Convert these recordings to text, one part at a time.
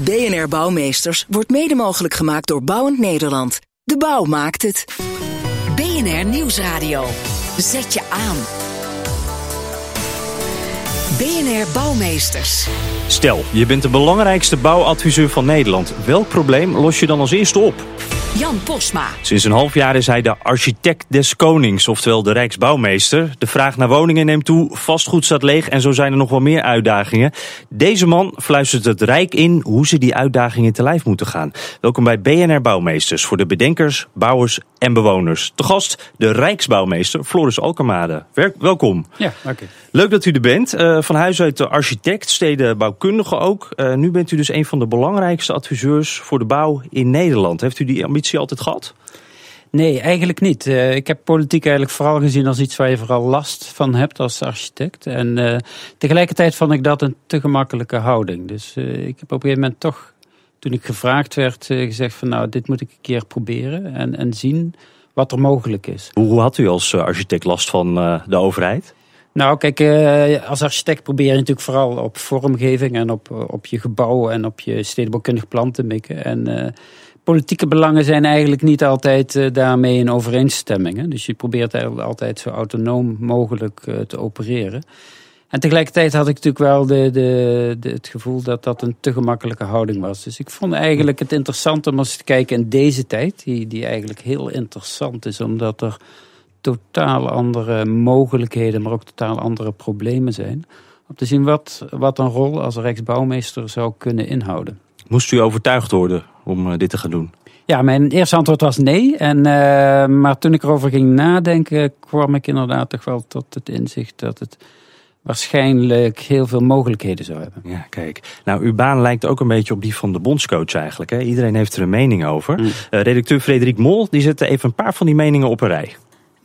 BNR Bouwmeesters wordt mede mogelijk gemaakt door Bouwend Nederland. De bouw maakt het. BNR Nieuwsradio. Zet je aan. BNR Bouwmeesters. Stel, je bent de belangrijkste bouwadviseur van Nederland. Welk probleem los je dan als eerste op? Jan Posma. Sinds een half jaar is hij de architect des konings, oftewel de Rijksbouwmeester. De vraag naar woningen neemt toe, vastgoed staat leeg en zo zijn er nog wel meer uitdagingen. Deze man fluistert het Rijk in hoe ze die uitdagingen te lijf moeten gaan. Welkom bij BNR Bouwmeesters voor de bedenkers, bouwers en bewoners. Te gast de Rijksbouwmeester Floris Alkermade. Welkom. Ja, oké. Leuk dat u er bent. Uh, van huis uit de architect, stedenbouwkundige ook. Uh, nu bent u dus een van de belangrijkste adviseurs voor de bouw in Nederland. Heeft u die ambitie altijd gehad? Nee, eigenlijk niet. Uh, ik heb politiek eigenlijk vooral gezien als iets waar je vooral last van hebt als architect. En tegelijkertijd vond ik dat een te gemakkelijke houding. Dus ik heb op een gegeven moment toch, toen ik gevraagd werd, gezegd van nou, dit moet ik een keer proberen en, en zien wat er mogelijk is. Hoe had u als architect last van de overheid? Nou, kijk, eh, als architect probeer je natuurlijk vooral op vormgeving en op, op je gebouw en op je stedenbouwkundig plan te mikken. En uh, politieke belangen zijn eigenlijk niet altijd uh, daarmee in overeenstemming. Hè? Dus je probeert eigenlijk altijd zo autonoom mogelijk te opereren. En tegelijkertijd had ik natuurlijk wel de, de, de, het gevoel dat dat een te gemakkelijke houding was. Dus ik vond eigenlijk het interessant om eens te kijken in deze tijd, die, die eigenlijk heel interessant is, omdat er totaal andere mogelijkheden, maar ook totaal andere problemen zijn. Om te zien wat, wat een rol als Rijksbouwmeester zou kunnen inhouden. Moest u overtuigd worden om eh, dit te gaan doen? Ja, mijn eerste antwoord was nee. En, uh, maar toen ik erover ging nadenken, kwam ik inderdaad toch wel tot het inzicht dat het waarschijnlijk heel veel mogelijkheden zou hebben. Ja, kijk. Nou, uw baan lijkt ook een beetje op die van de bondscoach eigenlijk. Hè? Iedereen heeft er een mening over. Mm. Uh, redacteur Frederik Mol die zette even een paar van die meningen op een rij.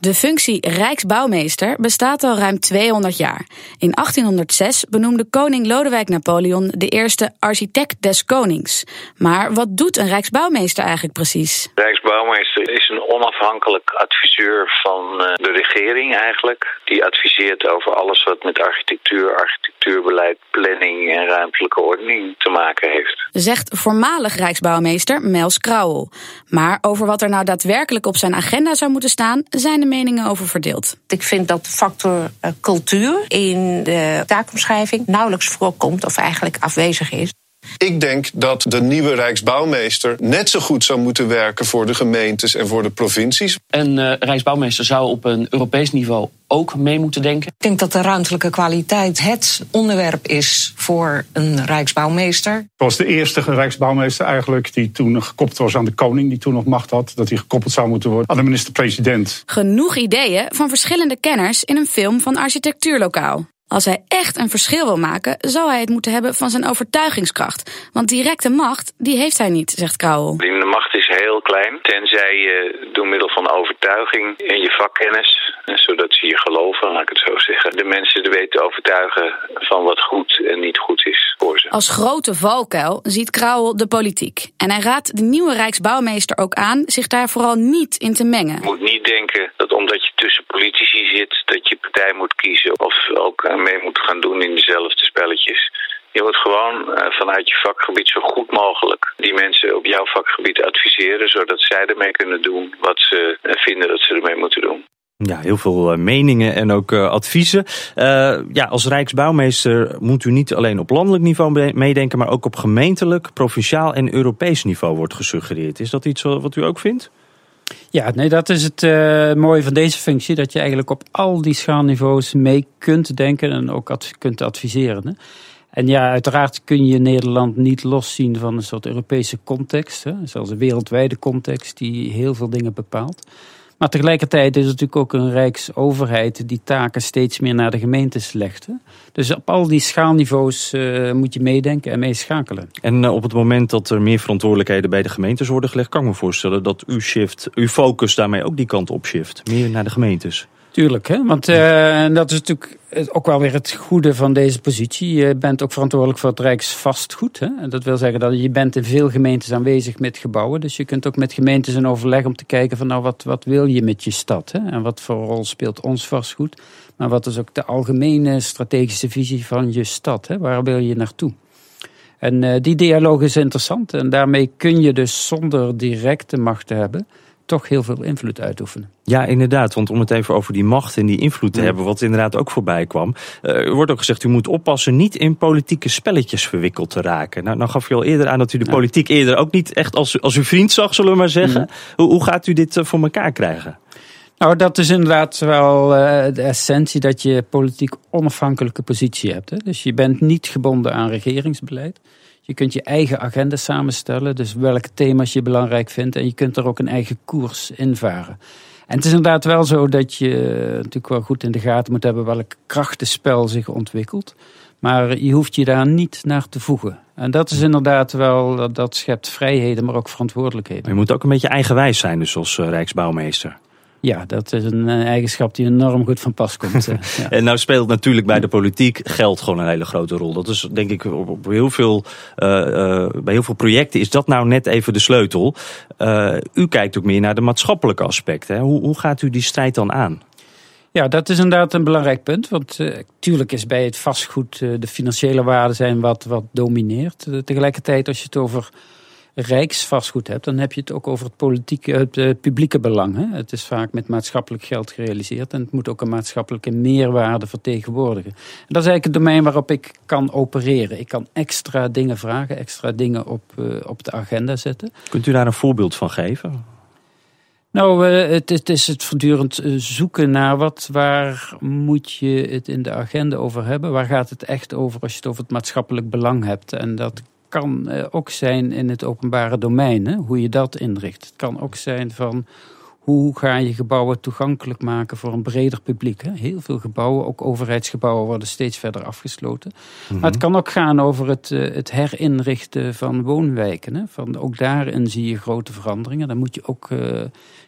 De functie Rijksbouwmeester bestaat al ruim 200 jaar. In 1806 benoemde koning Lodewijk Napoleon de eerste architect des konings. Maar wat doet een Rijksbouwmeester eigenlijk precies? Rijksbouwmeester is een onafhankelijk adviseur van eh, de regering eigenlijk. Die adviseert over alles wat met architectuur, architectuurbeleid, planning en ruimtelijke ordening te maken heeft. Zegt voormalig Rijksbouwmeester Mels Krauwel. Maar over wat er nou daadwerkelijk op zijn agenda zou moeten staan, zijn de meningen over verdeeld. Ik vind dat de factor uh, cultuur in de taakomschrijving nauwelijks voorkomt of eigenlijk afwezig is. Ik denk dat de nieuwe Rijksbouwmeester net zo goed zou moeten werken voor de gemeentes en voor de provincies. Een uh, Rijksbouwmeester zou op een Europees niveau ook mee moeten denken. Ik denk dat de ruimtelijke kwaliteit het onderwerp is voor een Rijksbouwmeester. Het was de eerste Rijksbouwmeester eigenlijk die toen gekoppeld was aan de koning, die toen nog macht had, dat hij gekoppeld zou moeten worden aan de minister-president. Genoeg ideeën van verschillende kenners in een film van Architectuurlokaal. Als hij echt een verschil wil maken, zou hij het moeten hebben van zijn overtuigingskracht. Want directe macht, die heeft hij niet, zegt is heel klein, tenzij je door middel van overtuiging en je vakkennis, zodat ze je geloven, laat ik het zo zeggen, de mensen te weten overtuigen van wat goed en niet goed is voor ze. Als grote valkuil ziet Krauwel de politiek. En hij raadt de nieuwe Rijksbouwmeester ook aan zich daar vooral niet in te mengen. Je moet niet denken dat omdat je tussen politici zit, dat je partij moet kiezen of ook mee moet gaan doen in dezelfde spelletjes. Je moet gewoon eh, vanuit je vakgebied zo goed mogelijk die mensen op jouw vakgebied adviseren, zodat zij ermee kunnen doen wat ze eh, vinden dat ze ermee moeten doen. Ja, heel veel eh, meningen en ook adviezen. ja, als Rijksbouwmeester moet u niet alleen op landelijk niveau meedenken, maar ook op gemeentelijk, provinciaal en Europees niveau wordt gesuggereerd. Is dat iets wat u ook vindt? Ja, nee, dat is het uh, mooie van deze functie. Dat je eigenlijk op al die schaalniveaus mee kunt denken en ook kunt adviseren. Hè? En ja, uiteraard kun je Nederland niet loszien van een soort Europese context. Hè? Zelfs een wereldwijde context die heel veel dingen bepaalt. Maar tegelijkertijd is het natuurlijk ook een rijksoverheid die taken steeds meer naar de gemeentes legt. Dus op al die schaalniveaus uh, moet je meedenken en meeschakelen. En uh, op het moment dat er meer verantwoordelijkheden bij de gemeentes worden gelegd, kan ik me voorstellen dat uw shift, uw focus daarmee ook die kant op shift. Meer naar de gemeentes. Tuurlijk, hè? want uh, dat is natuurlijk ook wel weer het goede van deze positie. Je bent ook verantwoordelijk voor het Rijksvastgoed. Hè? En dat wil zeggen dat je bent in veel gemeentes aanwezig met gebouwen. Dus je kunt ook met gemeentes in overleg om te kijken van nou wat, wat wil je met je stad? Hè? En wat voor rol speelt ons vastgoed? Maar wat is ook de algemene strategische visie van je stad? Hè? Waar wil je naartoe? En die dialoog is interessant. En daarmee kun je dus zonder directe macht te hebben toch heel veel invloed uitoefenen. Ja, inderdaad. Want om het even over die macht en die invloed te hebben, wat inderdaad ook voorbij kwam. Uh, er wordt ook gezegd, u moet oppassen niet in politieke spelletjes verwikkeld te raken. Nou, nou gaf u al eerder aan dat u de politiek eerder ook niet echt als, als uw vriend zag, zullen we maar zeggen. Hoe, hoe gaat u dit uh, voor elkaar krijgen? Nou, dat is inderdaad wel uh, de essentie dat je politiek onafhankelijke positie hebt. Hè? Dus je bent niet gebonden aan regeringsbeleid. Je kunt je eigen agenda samenstellen, dus welke thema's je belangrijk vindt. En je kunt er ook een eigen koers in varen. En het is inderdaad wel zo dat je natuurlijk wel goed in de gaten moet hebben welk krachtenspel zich ontwikkelt. Maar je hoeft je daar niet naar te voegen. En dat is inderdaad wel, dat schept vrijheden, maar ook verantwoordelijkheden. je moet ook een beetje eigenwijs zijn, dus als eh, Rijksbouwmeester. Ja, dat is een eh, eigenschap die enorm goed van pas komt. Eh, ja. En nou speelt natuurlijk bij de politiek geld gewoon een hele grote rol. Dat is denk ik op heel veel, uh, bij heel veel projecten is dat nou net even de sleutel. Uh, u kijkt ook meer naar de maatschappelijke aspecten. Hoe, hoe gaat u die strijd dan aan? Ja, dat is inderdaad een belangrijk punt. Want natuurlijk is bij het vastgoed de financiële waarden zijn wat, wat domineert. tegelijkertijd als je het over rijksvastgoed hebt, dan heb je het ook over het, politieke, het uh, publieke belang. Hè? Het is vaak met maatschappelijk geld gerealiseerd en het moet ook een maatschappelijke meerwaarde vertegenwoordigen. En dat is eigenlijk het domein waarop ik kan opereren. Ik kan extra dingen vragen, extra dingen op, uh, op de agenda zetten. Kunt u daar een voorbeeld van geven? Nou, het, het, is het voortdurend zoeken naar wat, waar moet je het in de agenda over hebben? Waar gaat het echt over als je het over het maatschappelijk belang hebt? En dat kan eh, ook zijn in het openbare domein, hè, hoe je dat inricht. Het kan ook zijn van hoe ga je gebouwen toegankelijk maken voor een breder publiek. Hè? Heel veel gebouwen, ook overheidsgebouwen, worden steeds verder afgesloten. Maar het mhm. kan ook gaan over het, eh, het herinrichten van woonwijken. Hè? Van, ook daarin zie je grote veranderingen. Dan moet je ook uh,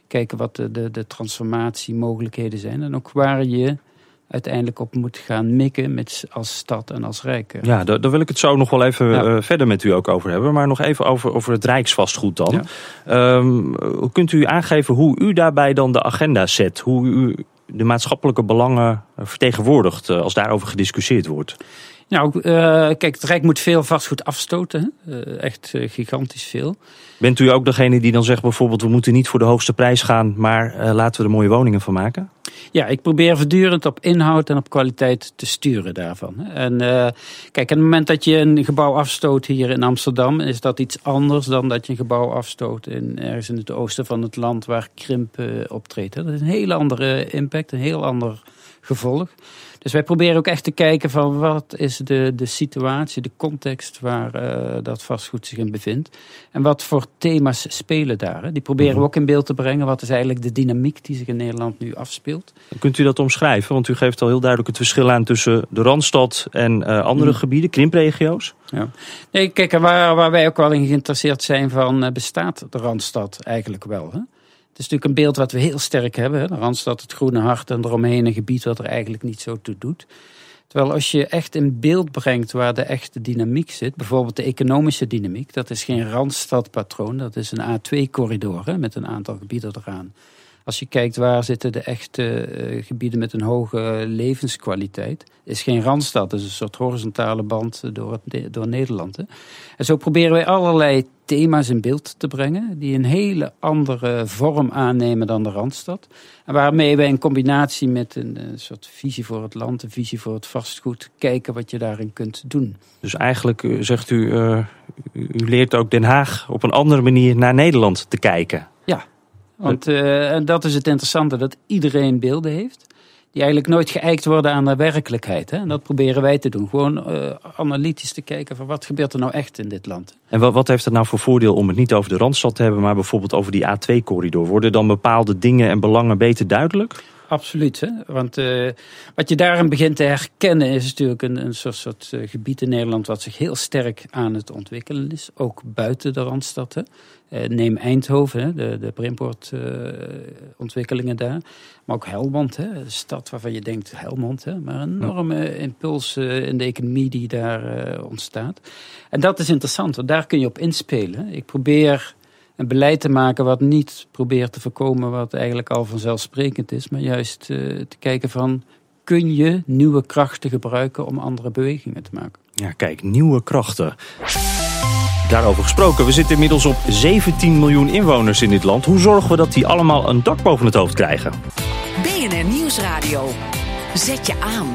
kijken wat de, de, de transformatiemogelijkheden zijn. En ook waar je uiteindelijk op moet gaan mikken met, als stad en als rijk. Ja, daar, daar wil ik het zo nog wel even ja. uh, verder met u ook over hebben. Maar nog even over, over het Rijksvastgoed dan. Ja. Um, kunt u aangeven hoe u daarbij dan de agenda zet? Hoe u de maatschappelijke belangen vertegenwoordigt als daarover gediscussieerd wordt? Nou, uh, kijk, het Rijk moet veel vastgoed afstoten. Uh, echt uh, gigantisch veel. Bent u ook degene die dan zegt bijvoorbeeld... we moeten niet voor de hoogste prijs gaan... maar laten we er mooie woningen van maken? Ja, ik probeer voortdurend op inhoud en op kwaliteit te sturen daarvan. En kijk, op het moment dat je een gebouw afstoot hier in Amsterdam... is dat iets anders dan dat je een gebouw afstoot... In, ergens in het oosten van het land waar krimp optreedt. Dat is een hele andere impact, een heel ander gevolg. Dus wij proberen ook echt te kijken van wat is de, de situatie, de context waar uh, dat vastgoed zich in bevindt. En wat voor thema's spelen daar. Hè? Die proberen we mhm. ook in beeld te brengen. Wat is eigenlijk de dynamiek die zich in Nederland nu afspeelt. Kunt u dat omschrijven? Want u geeft al heel duidelijk het verschil aan tussen de Randstad en uh, andere mm. gebieden, krimpregio's. Ja. Nee, kijk, waar, waar wij ook wel in geïnteresseerd zijn van uh, bestaat de Randstad eigenlijk wel. Hè? Het is natuurlijk een beeld wat we heel sterk hebben. Hè? Randstad, het groene hart en eromheen een gebied wat er eigenlijk niet zo toe doet. Terwijl als je echt in beeld brengt waar de echte dynamiek zit, bijvoorbeeld de economische dynamiek, dat is geen Randstadpatroon, dat is een A2-corridor met een aantal gebieden eraan. Als je kijkt waar zitten de echte uh, gebieden met een hoge levenskwaliteit, is geen randstad, is een soort horizontale band door, het, door Nederland. Hè. En zo proberen wij allerlei thema's in beeld te brengen, die een hele andere vorm aannemen dan de randstad. En waarmee wij in combinatie met een, een soort visie voor het land, een visie voor het vastgoed, kijken wat je daarin kunt doen. Dus eigenlijk zegt u, uh, u leert ook Den Haag op een andere manier naar Nederland te kijken. Ja, want uh, dat is het interessante, dat iedereen beelden heeft. Die eigenlijk nooit geëikt worden aan de werkelijkheid. Hè? En dat proberen wij te doen. Gewoon uh, analytisch te kijken van wat gebeurt er nou echt in dit land. En wat, wat heeft het nou voor voordeel om het niet over de Randstad te hebben... maar bijvoorbeeld over die A2-corridor? Worden dan bepaalde dingen en belangen beter duidelijk? Absoluut. Hè? Want uh, wat je daarin begint te herkennen is natuurlijk een, een soort, soort uh, gebied in Nederland wat zich heel sterk aan het ontwikkelen is. Ook buiten de Randstad. Uh, neem Eindhoven, hè? de, de Brimport-ontwikkelingen daar. Maar ook Helmond, hè? een stad waarvan je denkt Helmond. Hè? Maar een enorme impuls in de economie die daar ontstaat. En dat is interessant, want daar kun je op inspelen. Ik probeer een beleid te maken wat niet probeert te voorkomen wat eigenlijk al vanzelfsprekend is, maar juist uh, te kijken van kun je nieuwe krachten gebruiken om andere bewegingen te maken. Ja, kijk, nieuwe krachten. Daarover gesproken, we zitten inmiddels op 17 miljoen inwoners in dit land. Hoe zorgen we dat die allemaal een dak boven het hoofd krijgen? BNR Nieuwsradio. Zet je aan.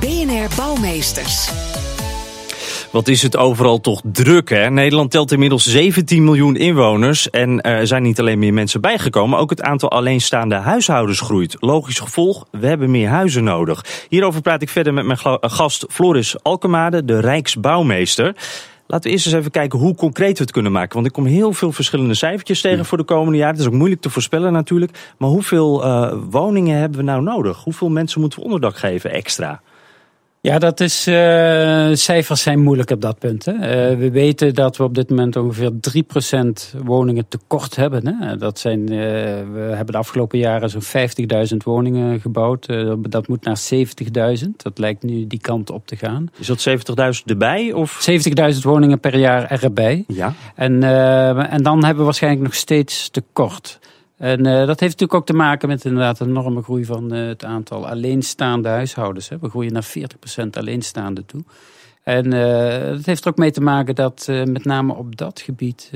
BNR Bouwmeesters. Wat is het overal toch druk, hè? Nederland telt inmiddels 17 miljoen inwoners. En er zijn niet alleen meer mensen bijgekomen, ook het aantal alleenstaande huishoudens groeit. Logisch gevolg, we hebben meer huizen nodig. Hierover praat ik verder met mijn gast Floris Alkemade, de Rijksbouwmeester. Laten we eerst eens even kijken hoe concreet we het kunnen maken. Want ik kom heel veel verschillende cijfertjes tegen voor de komende jaren. Het is ook moeilijk te voorspellen natuurlijk. Maar hoeveel uh, woningen hebben we nou nodig? Hoeveel mensen moeten we onderdak geven extra? Ja, dat is, uh, cijfers zijn moeilijk op dat punt. Hè. Uh, we weten dat we op dit moment ongeveer 3% woningen tekort hebben. Hè. Dat zijn, uh, we hebben de afgelopen jaren zo'n 50.000 woningen gebouwd. dat moet naar 70.000. Dat lijkt nu die kant op te gaan. Is dat 70.000 erbij? Of? 70.000 woningen per jaar erbij. Ja. En, en dan hebben we waarschijnlijk nog steeds tekort. En uh, dat heeft natuurlijk ook te maken met inderdaad een enorme groei van uh, het aantal alleenstaande huishoudens. Hè. We groeien naar 40% alleenstaande toe. En uh, dat heeft er ook mee te maken dat met name op dat gebied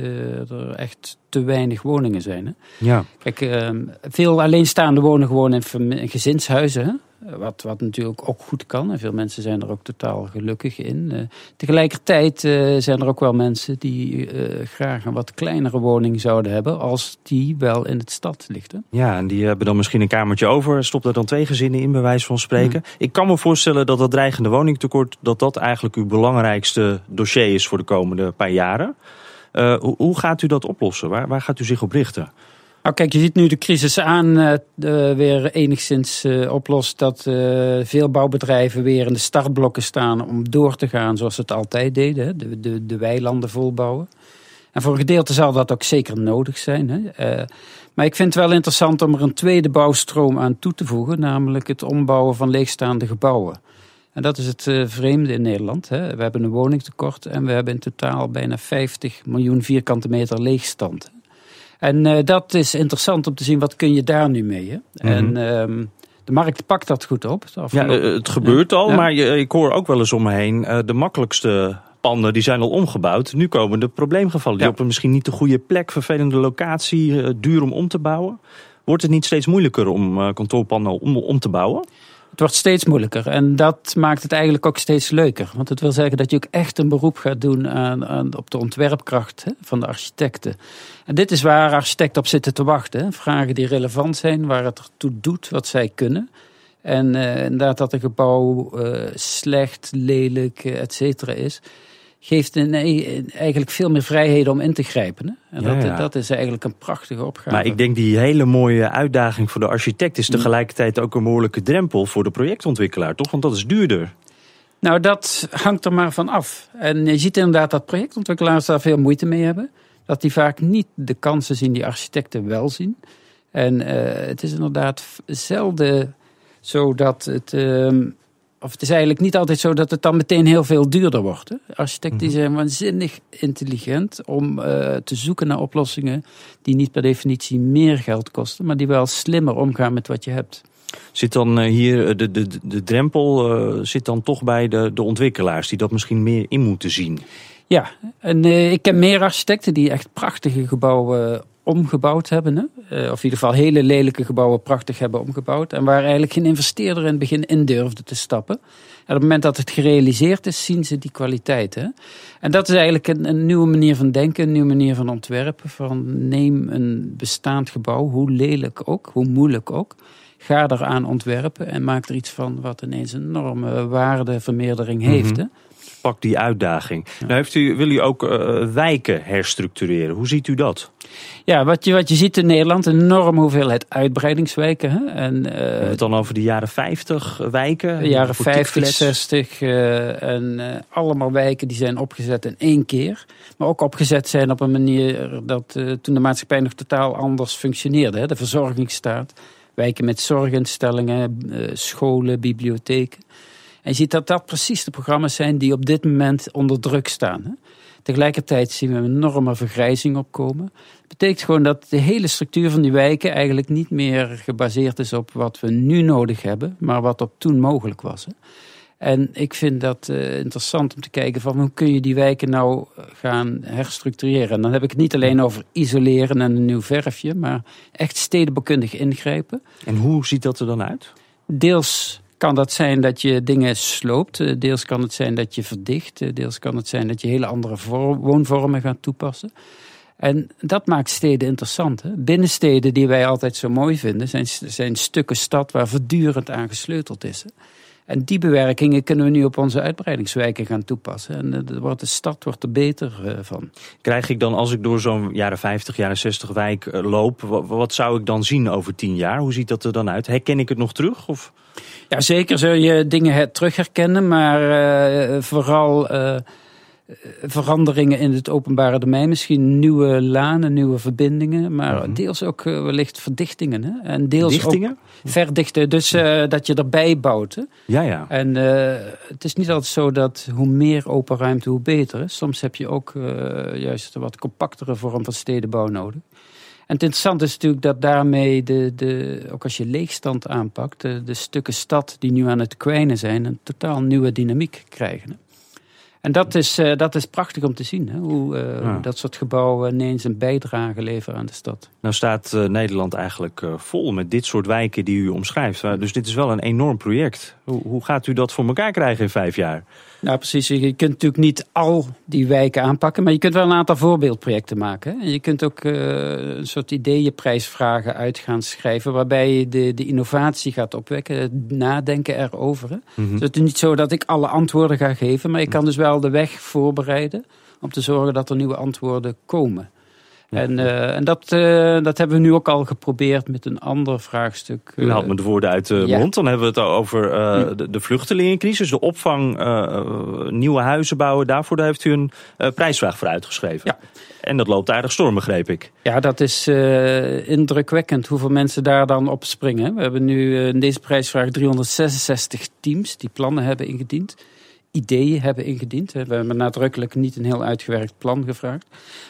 er echt te weinig woningen zijn. Hè. Ja. Kijk, ehm, veel alleenstaande wonen gewoon in, in gezinshuizen. Hè. Wat, wat natuurlijk ook goed kan. En veel mensen zijn er ook totaal gelukkig in. Uh, tegelijkertijd uh, zijn er ook wel mensen die uh, graag een wat kleinere woning zouden hebben. Als die wel in het stad ligt. Hè? Ja, en die hebben dan misschien een kamertje over. Stop er dan twee gezinnen in, bij wijze van spreken. Ik kan me voorstellen dat dat dreigende woningtekort. dat dat eigenlijk uw belangrijkste dossier is voor de komende paar jaren. Hoe, hoe, gaat u dat oplossen? Waar, waar gaat u zich op richten? Nou, kijk, je ziet nu de crisis aan uh, weer enigszins uh, oplost. Dat uh, veel bouwbedrijven weer in de startblokken staan om door te gaan zoals ze het altijd deden. De, de, de weilanden volbouwen. En voor een gedeelte zal dat ook zeker nodig zijn. Hè? maar ik vind het wel interessant om er een tweede bouwstroom aan toe te voegen. Namelijk het ombouwen van leegstaande gebouwen. En dat is het vreemde in Nederland. Hè? We hebben een woningtekort en we hebben in totaal bijna 50 miljoen vierkante meter leegstand. En uh, dat is interessant om te zien, wat kun je daar nu mee? Hè? Mm -hmm. En uh, de markt pakt dat goed op. Ja, het gebeurt al, ja. maar je, ik hoor ook wel eens om me heen... Uh, de makkelijkste panden die zijn al omgebouwd. Nu komen de probleemgevallen. Die ja. op een misschien niet de goede plek, vervelende locatie, duur om om te bouwen. Wordt het niet steeds moeilijker om kantoorpanden om, om te bouwen? Het wordt steeds moeilijker en dat maakt het eigenlijk ook steeds leuker. Want het wil zeggen dat je ook echt een beroep gaat doen aan, aan op de ontwerpkracht hè, van de architecten. En dit is waar architecten op zitten te wachten. Vragen die relevant zijn, waar het ertoe doet wat zij kunnen. En uh, inderdaad dat een gebouw uh, slecht, lelijk, et cetera is geeft een, eigenlijk veel meer vrijheden om in te grijpen. Hè? En dat, ja, dat, is eigenlijk een prachtige opgave. Maar ik denk die hele mooie uitdaging voor de architect is tegelijkertijd ook een behoorlijke drempel voor de projectontwikkelaar, toch? Want dat is duurder. Nou, dat hangt er maar van af. En je ziet inderdaad dat projectontwikkelaars daar veel moeite mee hebben. Dat die vaak niet de kansen zien die architecten wel zien. En uh, het is inderdaad zelden zo dat het. Uh, of het is eigenlijk niet altijd zo dat het dan meteen heel veel duurder wordt. Hè? Architecten mm -hmm. zijn waanzinnig intelligent om uh, te zoeken naar oplossingen die niet per definitie meer geld kosten, maar die wel slimmer omgaan met wat je hebt. Zit dan uh, hier de, de, de drempel uh, zit dan toch bij de, de ontwikkelaars die dat misschien meer in moeten zien? Ja, en ik ken meer architecten die echt prachtige gebouwen omgebouwd hebben. Hè? Uh, of in ieder geval hele lelijke gebouwen prachtig hebben omgebouwd. En waar eigenlijk geen investeerder in het begin in durfde te stappen. En op het moment dat het gerealiseerd is, zien ze die kwaliteit. Hè? En dat is eigenlijk een, een, nieuwe manier van denken, een nieuwe manier van ontwerpen. Van neem een bestaand gebouw, hoe lelijk ook, hoe moeilijk ook. Ga eraan ontwerpen en maak er iets van wat ineens een enorme waardevermeerdering heeft. Mm -hmm. hè? Pak die uitdaging. Ja. Nou heeft u, wil u ook uh, wijken herstructureren. Hoe ziet u dat? Ja, wat je, wat je ziet in Nederland, een enorme hoeveelheid uitbreidingswijken. Hè? En, uh, We hebben het dan over de jaren 50 wijken? De jaren 50, 60. Uh, en allemaal wijken die zijn opgezet in één keer. Maar ook opgezet zijn op een manier dat toen de maatschappij nog totaal anders functioneerde. Hè? De verzorgingsstaat, wijken met zorginstellingen, scholen, bibliotheken. En je ziet dat dat precies de programma's zijn die op dit moment onder druk staan. Hè? Tegelijkertijd zien we een enorme vergrijzing opkomen. Dat betekent gewoon dat de hele structuur van die wijken eigenlijk niet meer gebaseerd is op wat we nu nodig hebben, maar wat op toen mogelijk was. Hè? En ik vind dat uh, interessant om te kijken van hoe kun je die wijken nou gaan herstructureren. En dan heb ik het niet alleen over isoleren en een nieuw verfje, maar echt stedenbouwkundig ingrijpen. En hoe ziet dat er dan uit? Deels kan dat zijn dat je dingen sloopt. Deels kan het zijn dat je verdicht. Deels kan het zijn dat je hele andere woonvormen gaat toepassen. En dat maakt steden interessant. Hè? Binnensteden die wij altijd zo mooi vinden, zijn, zijn stukken stad waar voortdurend aan gesleuteld is. Hè? En die bewerkingen kunnen we nu op onze uitbreidingswijken gaan toepassen. En de, wordt, de stad wordt er beter uh, van. Krijg ik dan, als ik door zo'n jaren 50, jaren 60 wijk uh, loop, wat, zou ik dan zien over tien jaar? Hoe ziet dat er dan uit? Herken ik het nog terug? Of? Ja, zeker zul je dingen terug herkennen, maar uh, vooral veranderingen in het openbare domein. Misschien nieuwe lanen, nieuwe verbindingen. Maar mhm. deels ook uh, wellicht verdichtingen. Hè? En deels Dichtingen? ook verdichten. Dus uh, dat je erbij bouwt. Hè? Ja, ja. En uh, het is niet altijd zo dat hoe meer open ruimte, hoe beter. Hè? Soms heb je ook juist een wat compactere vorm van stedenbouw nodig. En het interessante is natuurlijk dat daarmee, de, de, ook als je leegstand aanpakt, de, de stukken stad die nu aan het kwijnen zijn, een totaal nieuwe dynamiek krijgen. Hè? En dat is, uh, dat is prachtig om te zien, hè? hoe uh, dat soort gebouwen ineens een bijdrage leveren aan de stad. Nou staat uh, Nederland eigenlijk vol met dit soort wijken die u omschrijft. Dus dit is wel een enorm project. Hoe, hoe gaat u dat voor elkaar krijgen in vijf jaar? Nou, precies. Je kunt natuurlijk niet al die wijken aanpakken, maar je kunt wel een aantal voorbeeldprojecten maken. En je kunt ook uh, een soort ideeënprijsvragen uit gaan schrijven, waarbij je de, de innovatie gaat opwekken, het nadenken erover. Mm -hmm. Dus het is niet zo dat ik alle antwoorden ga geven, maar ik kan dus wel de weg voorbereiden om te zorgen dat er nieuwe antwoorden komen. En, uh, en dat, uh, dat hebben we nu ook al geprobeerd met een ander vraagstuk. U haalt me de woorden uit de ja. mond. Dan hebben we het over uh, de, de, vluchtelingencrisis, de opvang, nieuwe huizen bouwen. Daarvoor daar heeft u een prijsvraag voor uitgeschreven. Ja. En dat loopt aardig storm, begreep ik. Ja, dat is indrukwekkend hoeveel mensen daar dan op springen. We hebben nu in deze prijsvraag 366 teams die plannen hebben ingediend ideeën hebben ingediend. We hebben nadrukkelijk niet een heel uitgewerkt plan gevraagd.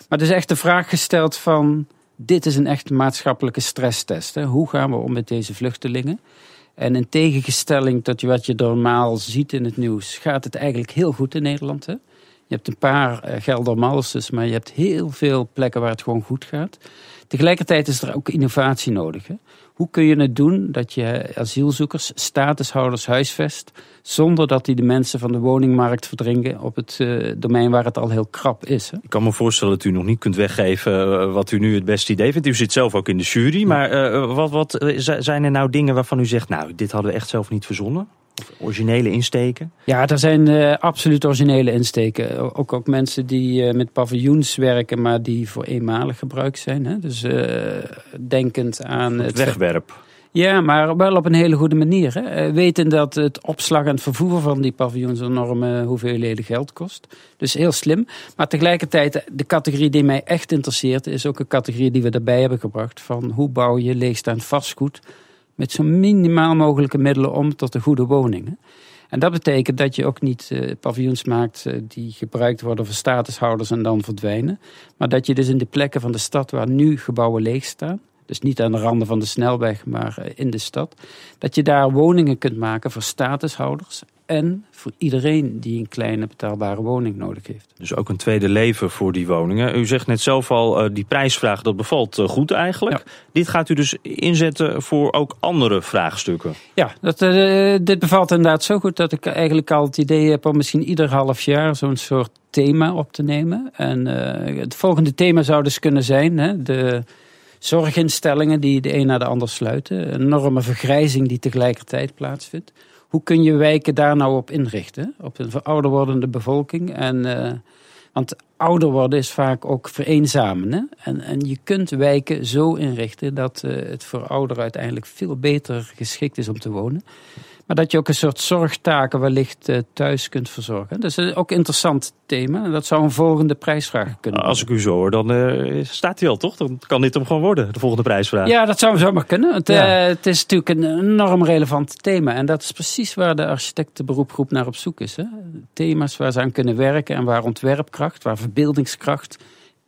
Maar er is echt de vraag gesteld van... dit is een echt maatschappelijke stresstest. Hè? Hoe gaan we om met deze vluchtelingen? En in tegenstelling tot wat je normaal ziet in het nieuws... gaat het eigenlijk heel goed in Nederland. Hè? Je hebt een paar uh, Geldermalses, maar je hebt heel veel plekken waar het gewoon goed gaat. Tegelijkertijd is er ook innovatie nodig. Hè? Hoe kun je het doen dat je asielzoekers, statushouders huisvest... zonder dat die de mensen van de woningmarkt verdringen... op het uh, domein waar het al heel krap is. Hè? Ik kan me voorstellen dat u nog niet kunt weggeven uh, wat u nu het beste idee vindt. U zit zelf ook in de jury. Maar uh, wat, wat zijn er nou dingen waarvan u zegt... nou, dit hadden we echt zelf niet verzonnen? Originele insteken? Ja, er zijn uh, absoluut originele insteken. Ook, ook mensen die uh, met paviljoens werken, maar die voor eenmalig gebruik zijn. Hè? Dus uh, denkend aan... Het, het wegwerp. Ja, maar wel op een hele goede manier. Hè? Weten dat het opslag en het vervoer van die paviljoens enorme hoeveelheden geld kost. Dus heel slim. Maar tegelijkertijd, de categorie die mij echt interesseert, is ook een categorie die we erbij hebben gebracht. Van hoe bouw je leegstaand vastgoed met zo minimaal mogelijke middelen om tot een goede woning. En dat betekent dat je ook niet uh, paviljoens maakt uh, die gebruikt worden voor statushouders en dan verdwijnen. Maar dat je dus in de plekken van de stad waar nu gebouwen leeg staan, dus niet aan de randen van de snelweg, maar uh, in de stad, dat je daar woningen kunt maken voor statushouders en voor iedereen die een kleine betaalbare woning nodig heeft. Dus ook een tweede leven voor die woningen. U zegt net zelf al, uh, die prijsvraag dat bevalt uh, goed eigenlijk. Ja. Dit gaat u dus inzetten voor ook andere vraagstukken. Ja, dat, uh, dit bevalt inderdaad zo goed dat ik eigenlijk al het idee heb om misschien ieder half jaar zo'n soort thema op te nemen. En het volgende thema zou dus kunnen zijn hè, de zorginstellingen die de een na de ander sluiten. Een enorme vergrijzing die tegelijkertijd plaatsvindt hoe kun je wijken daar nou op inrichten? Op een verouder wordende bevolking. En, uh, want ouder worden is vaak ook vereenzamen. Hè? En, en je kunt wijken zo inrichten dat uh, het voor ouderen uiteindelijk veel beter geschikt is om te wonen. Maar dat je ook een soort zorgtaken wellicht uh, thuis kunt verzorgen. Dat is ook een interessant thema. Dat zou een volgende prijsvraag kunnen Als ik u zo hoor, dan uh, staat hij al toch? Dan kan dit hem gewoon worden, de volgende prijsvraag. Ja, dat zou zomaar kunnen. Het, ja. uh, het is natuurlijk een enorm relevant thema. En dat is precies waar de architectenberoepgroep naar op zoek is. Hè? Thema's waar ze aan kunnen werken en waar ontwerpkracht, waar verbeeldingskracht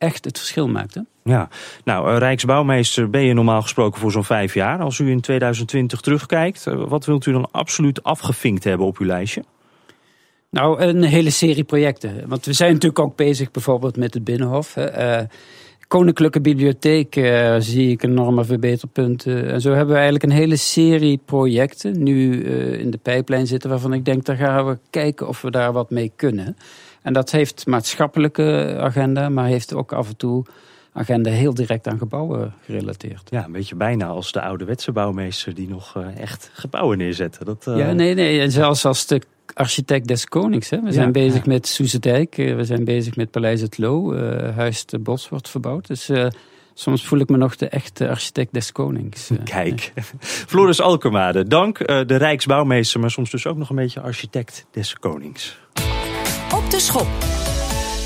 echt het verschil maakt. Hè? Ja, nou, Rijksbouwmeester ben je normaal gesproken voor zo'n vijf jaar. Als u in 2020 terugkijkt, wat wilt u dan absoluut afgevinkt hebben op uw lijstje? Nou, een hele serie projecten. Want we zijn natuurlijk ook bezig bijvoorbeeld met het Binnenhof. Uh, Koninklijke Bibliotheek uh, zie ik enorme verbeterpunten. En zo hebben we eigenlijk een hele serie projecten nu uh, in de pijplijn zitten... waarvan ik denk, daar gaan we kijken of we daar wat mee kunnen. En dat heeft maatschappelijke agenda, maar heeft ook af en toe agenda heel direct aan gebouwen gerelateerd. Ja, een beetje bijna als de ouderwetse bouwmeester die nog uh, echt gebouwen neerzetten. Dat, uh... Ja, nee, nee. En zelfs als de architect des konings. Hè. We zijn bezig ja. met Soezendijk, we zijn bezig met Paleis het Loo, uh, Huis de Bos wordt verbouwd. Dus soms voel ik me nog de echte architect des konings. Kijk, ja. Floris Alkemade, dank de Rijksbouwmeester, maar soms dus ook nog een beetje architect des konings. Op de schop.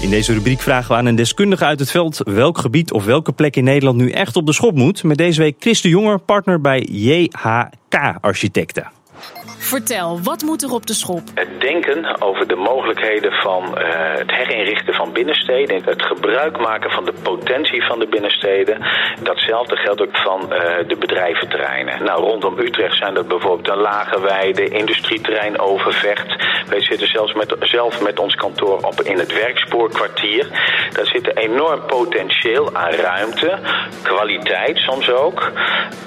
In deze rubriek vragen we aan een deskundige uit het veld welk gebied of welke plek in Nederland nu echt op de schop moet. Met deze week Chris de Jonger, partner bij JHK Architecten. Vertel, wat moet er op de schop? Het denken over de mogelijkheden van uh, het herinrichten van binnensteden. Het gebruik maken van de potentie van de binnensteden. Datzelfde geldt ook van uh, de bedrijventerreinen. Nou, rondom Utrecht zijn dat bijvoorbeeld een Lagerweide, industrieterrein Overvecht. Wij zitten zelfs met, zelf met ons kantoor op in het werkspoorkwartier. Daar zit enorm potentieel aan ruimte, kwaliteit soms ook,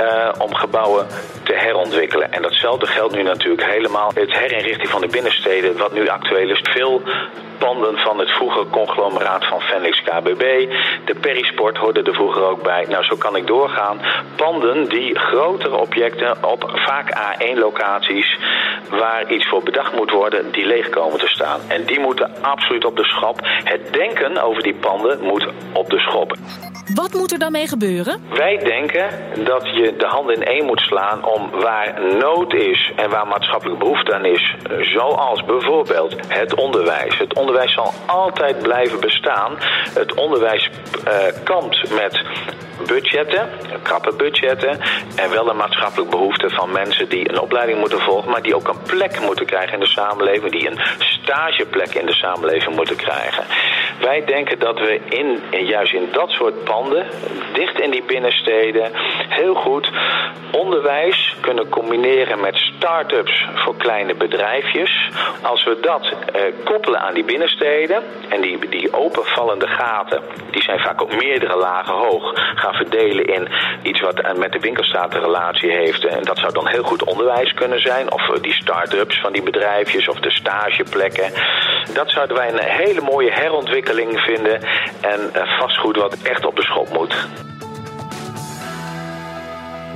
uh, om gebouwen te herontwikkelen. En datzelfde geldt nu natuurlijk helemaal het herinrichting van de binnensteden, wat nu actueel is. Veel panden van het vroegere conglomeraat van Fenix KBB. De Perisport hoorde er vroeger ook bij. Nou, zo kan ik doorgaan. Panden die grotere objecten op vaak A1-locaties waar iets voor bedacht moet worden, die leeg komen te staan. En die moeten absoluut op de schop. Het denken over die panden moet op de schop. Wat moet er dan mee gebeuren? Wij denken dat je de handen in één moet slaan om waar nood is en waar maatschappelijke behoefte aan is. Zoals bijvoorbeeld het onderwijs. Het onderwijs zal altijd blijven bestaan. Het onderwijs uh, kampt met budgetten, krappe budgetten en wel een maatschappelijke behoefte van mensen die een opleiding moeten volgen, maar die ook een plek moeten krijgen in de samenleving, die een stageplek in de samenleving moeten krijgen. Wij denken dat we in, juist in dat soort panden, dicht in die binnensteden, heel goed onderwijs kunnen combineren met start-ups voor kleine bedrijfjes. Als we dat eh, koppelen aan die binnensteden en die, die openvallende gaten, die zijn vaak ook meerdere lagen hoog, gaan verdelen in iets wat met de winkelstraat een relatie heeft. En dat zou dan heel goed onderwijs kunnen zijn. Of die start-ups van die bedrijfjes of de stageplekken. Dat zouden wij een hele mooie herontwikkeling vinden. En vastgoed wat echt op de schop moet.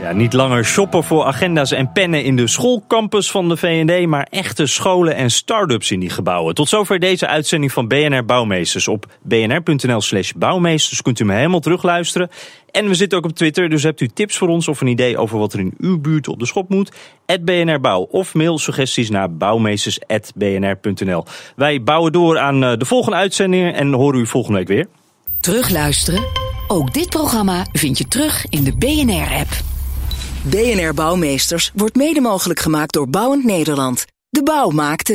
Ja, niet langer shoppen voor agenda's en pennen in de schoolcampus van de VND, maar echte scholen en start-ups in die gebouwen. Tot zover deze uitzending van BNR Bouwmeesters. Op bnr.nl slash bouwmeesters kunt u me helemaal terugluisteren. En we zitten ook op Twitter, dus hebt u tips voor ons of een idee over wat er in uw buurt op de schop moet? BNR Bouw of mail suggesties naar bouwmeesters.bnr.nl. Wij bouwen door aan de volgende uitzendingen en horen u volgende week weer. Terugluisteren? Ook dit programma vind je terug in de BNR-app. BNR Bouwmeesters wordt mede mogelijk gemaakt door Bouwend Nederland. De bouw maakt het.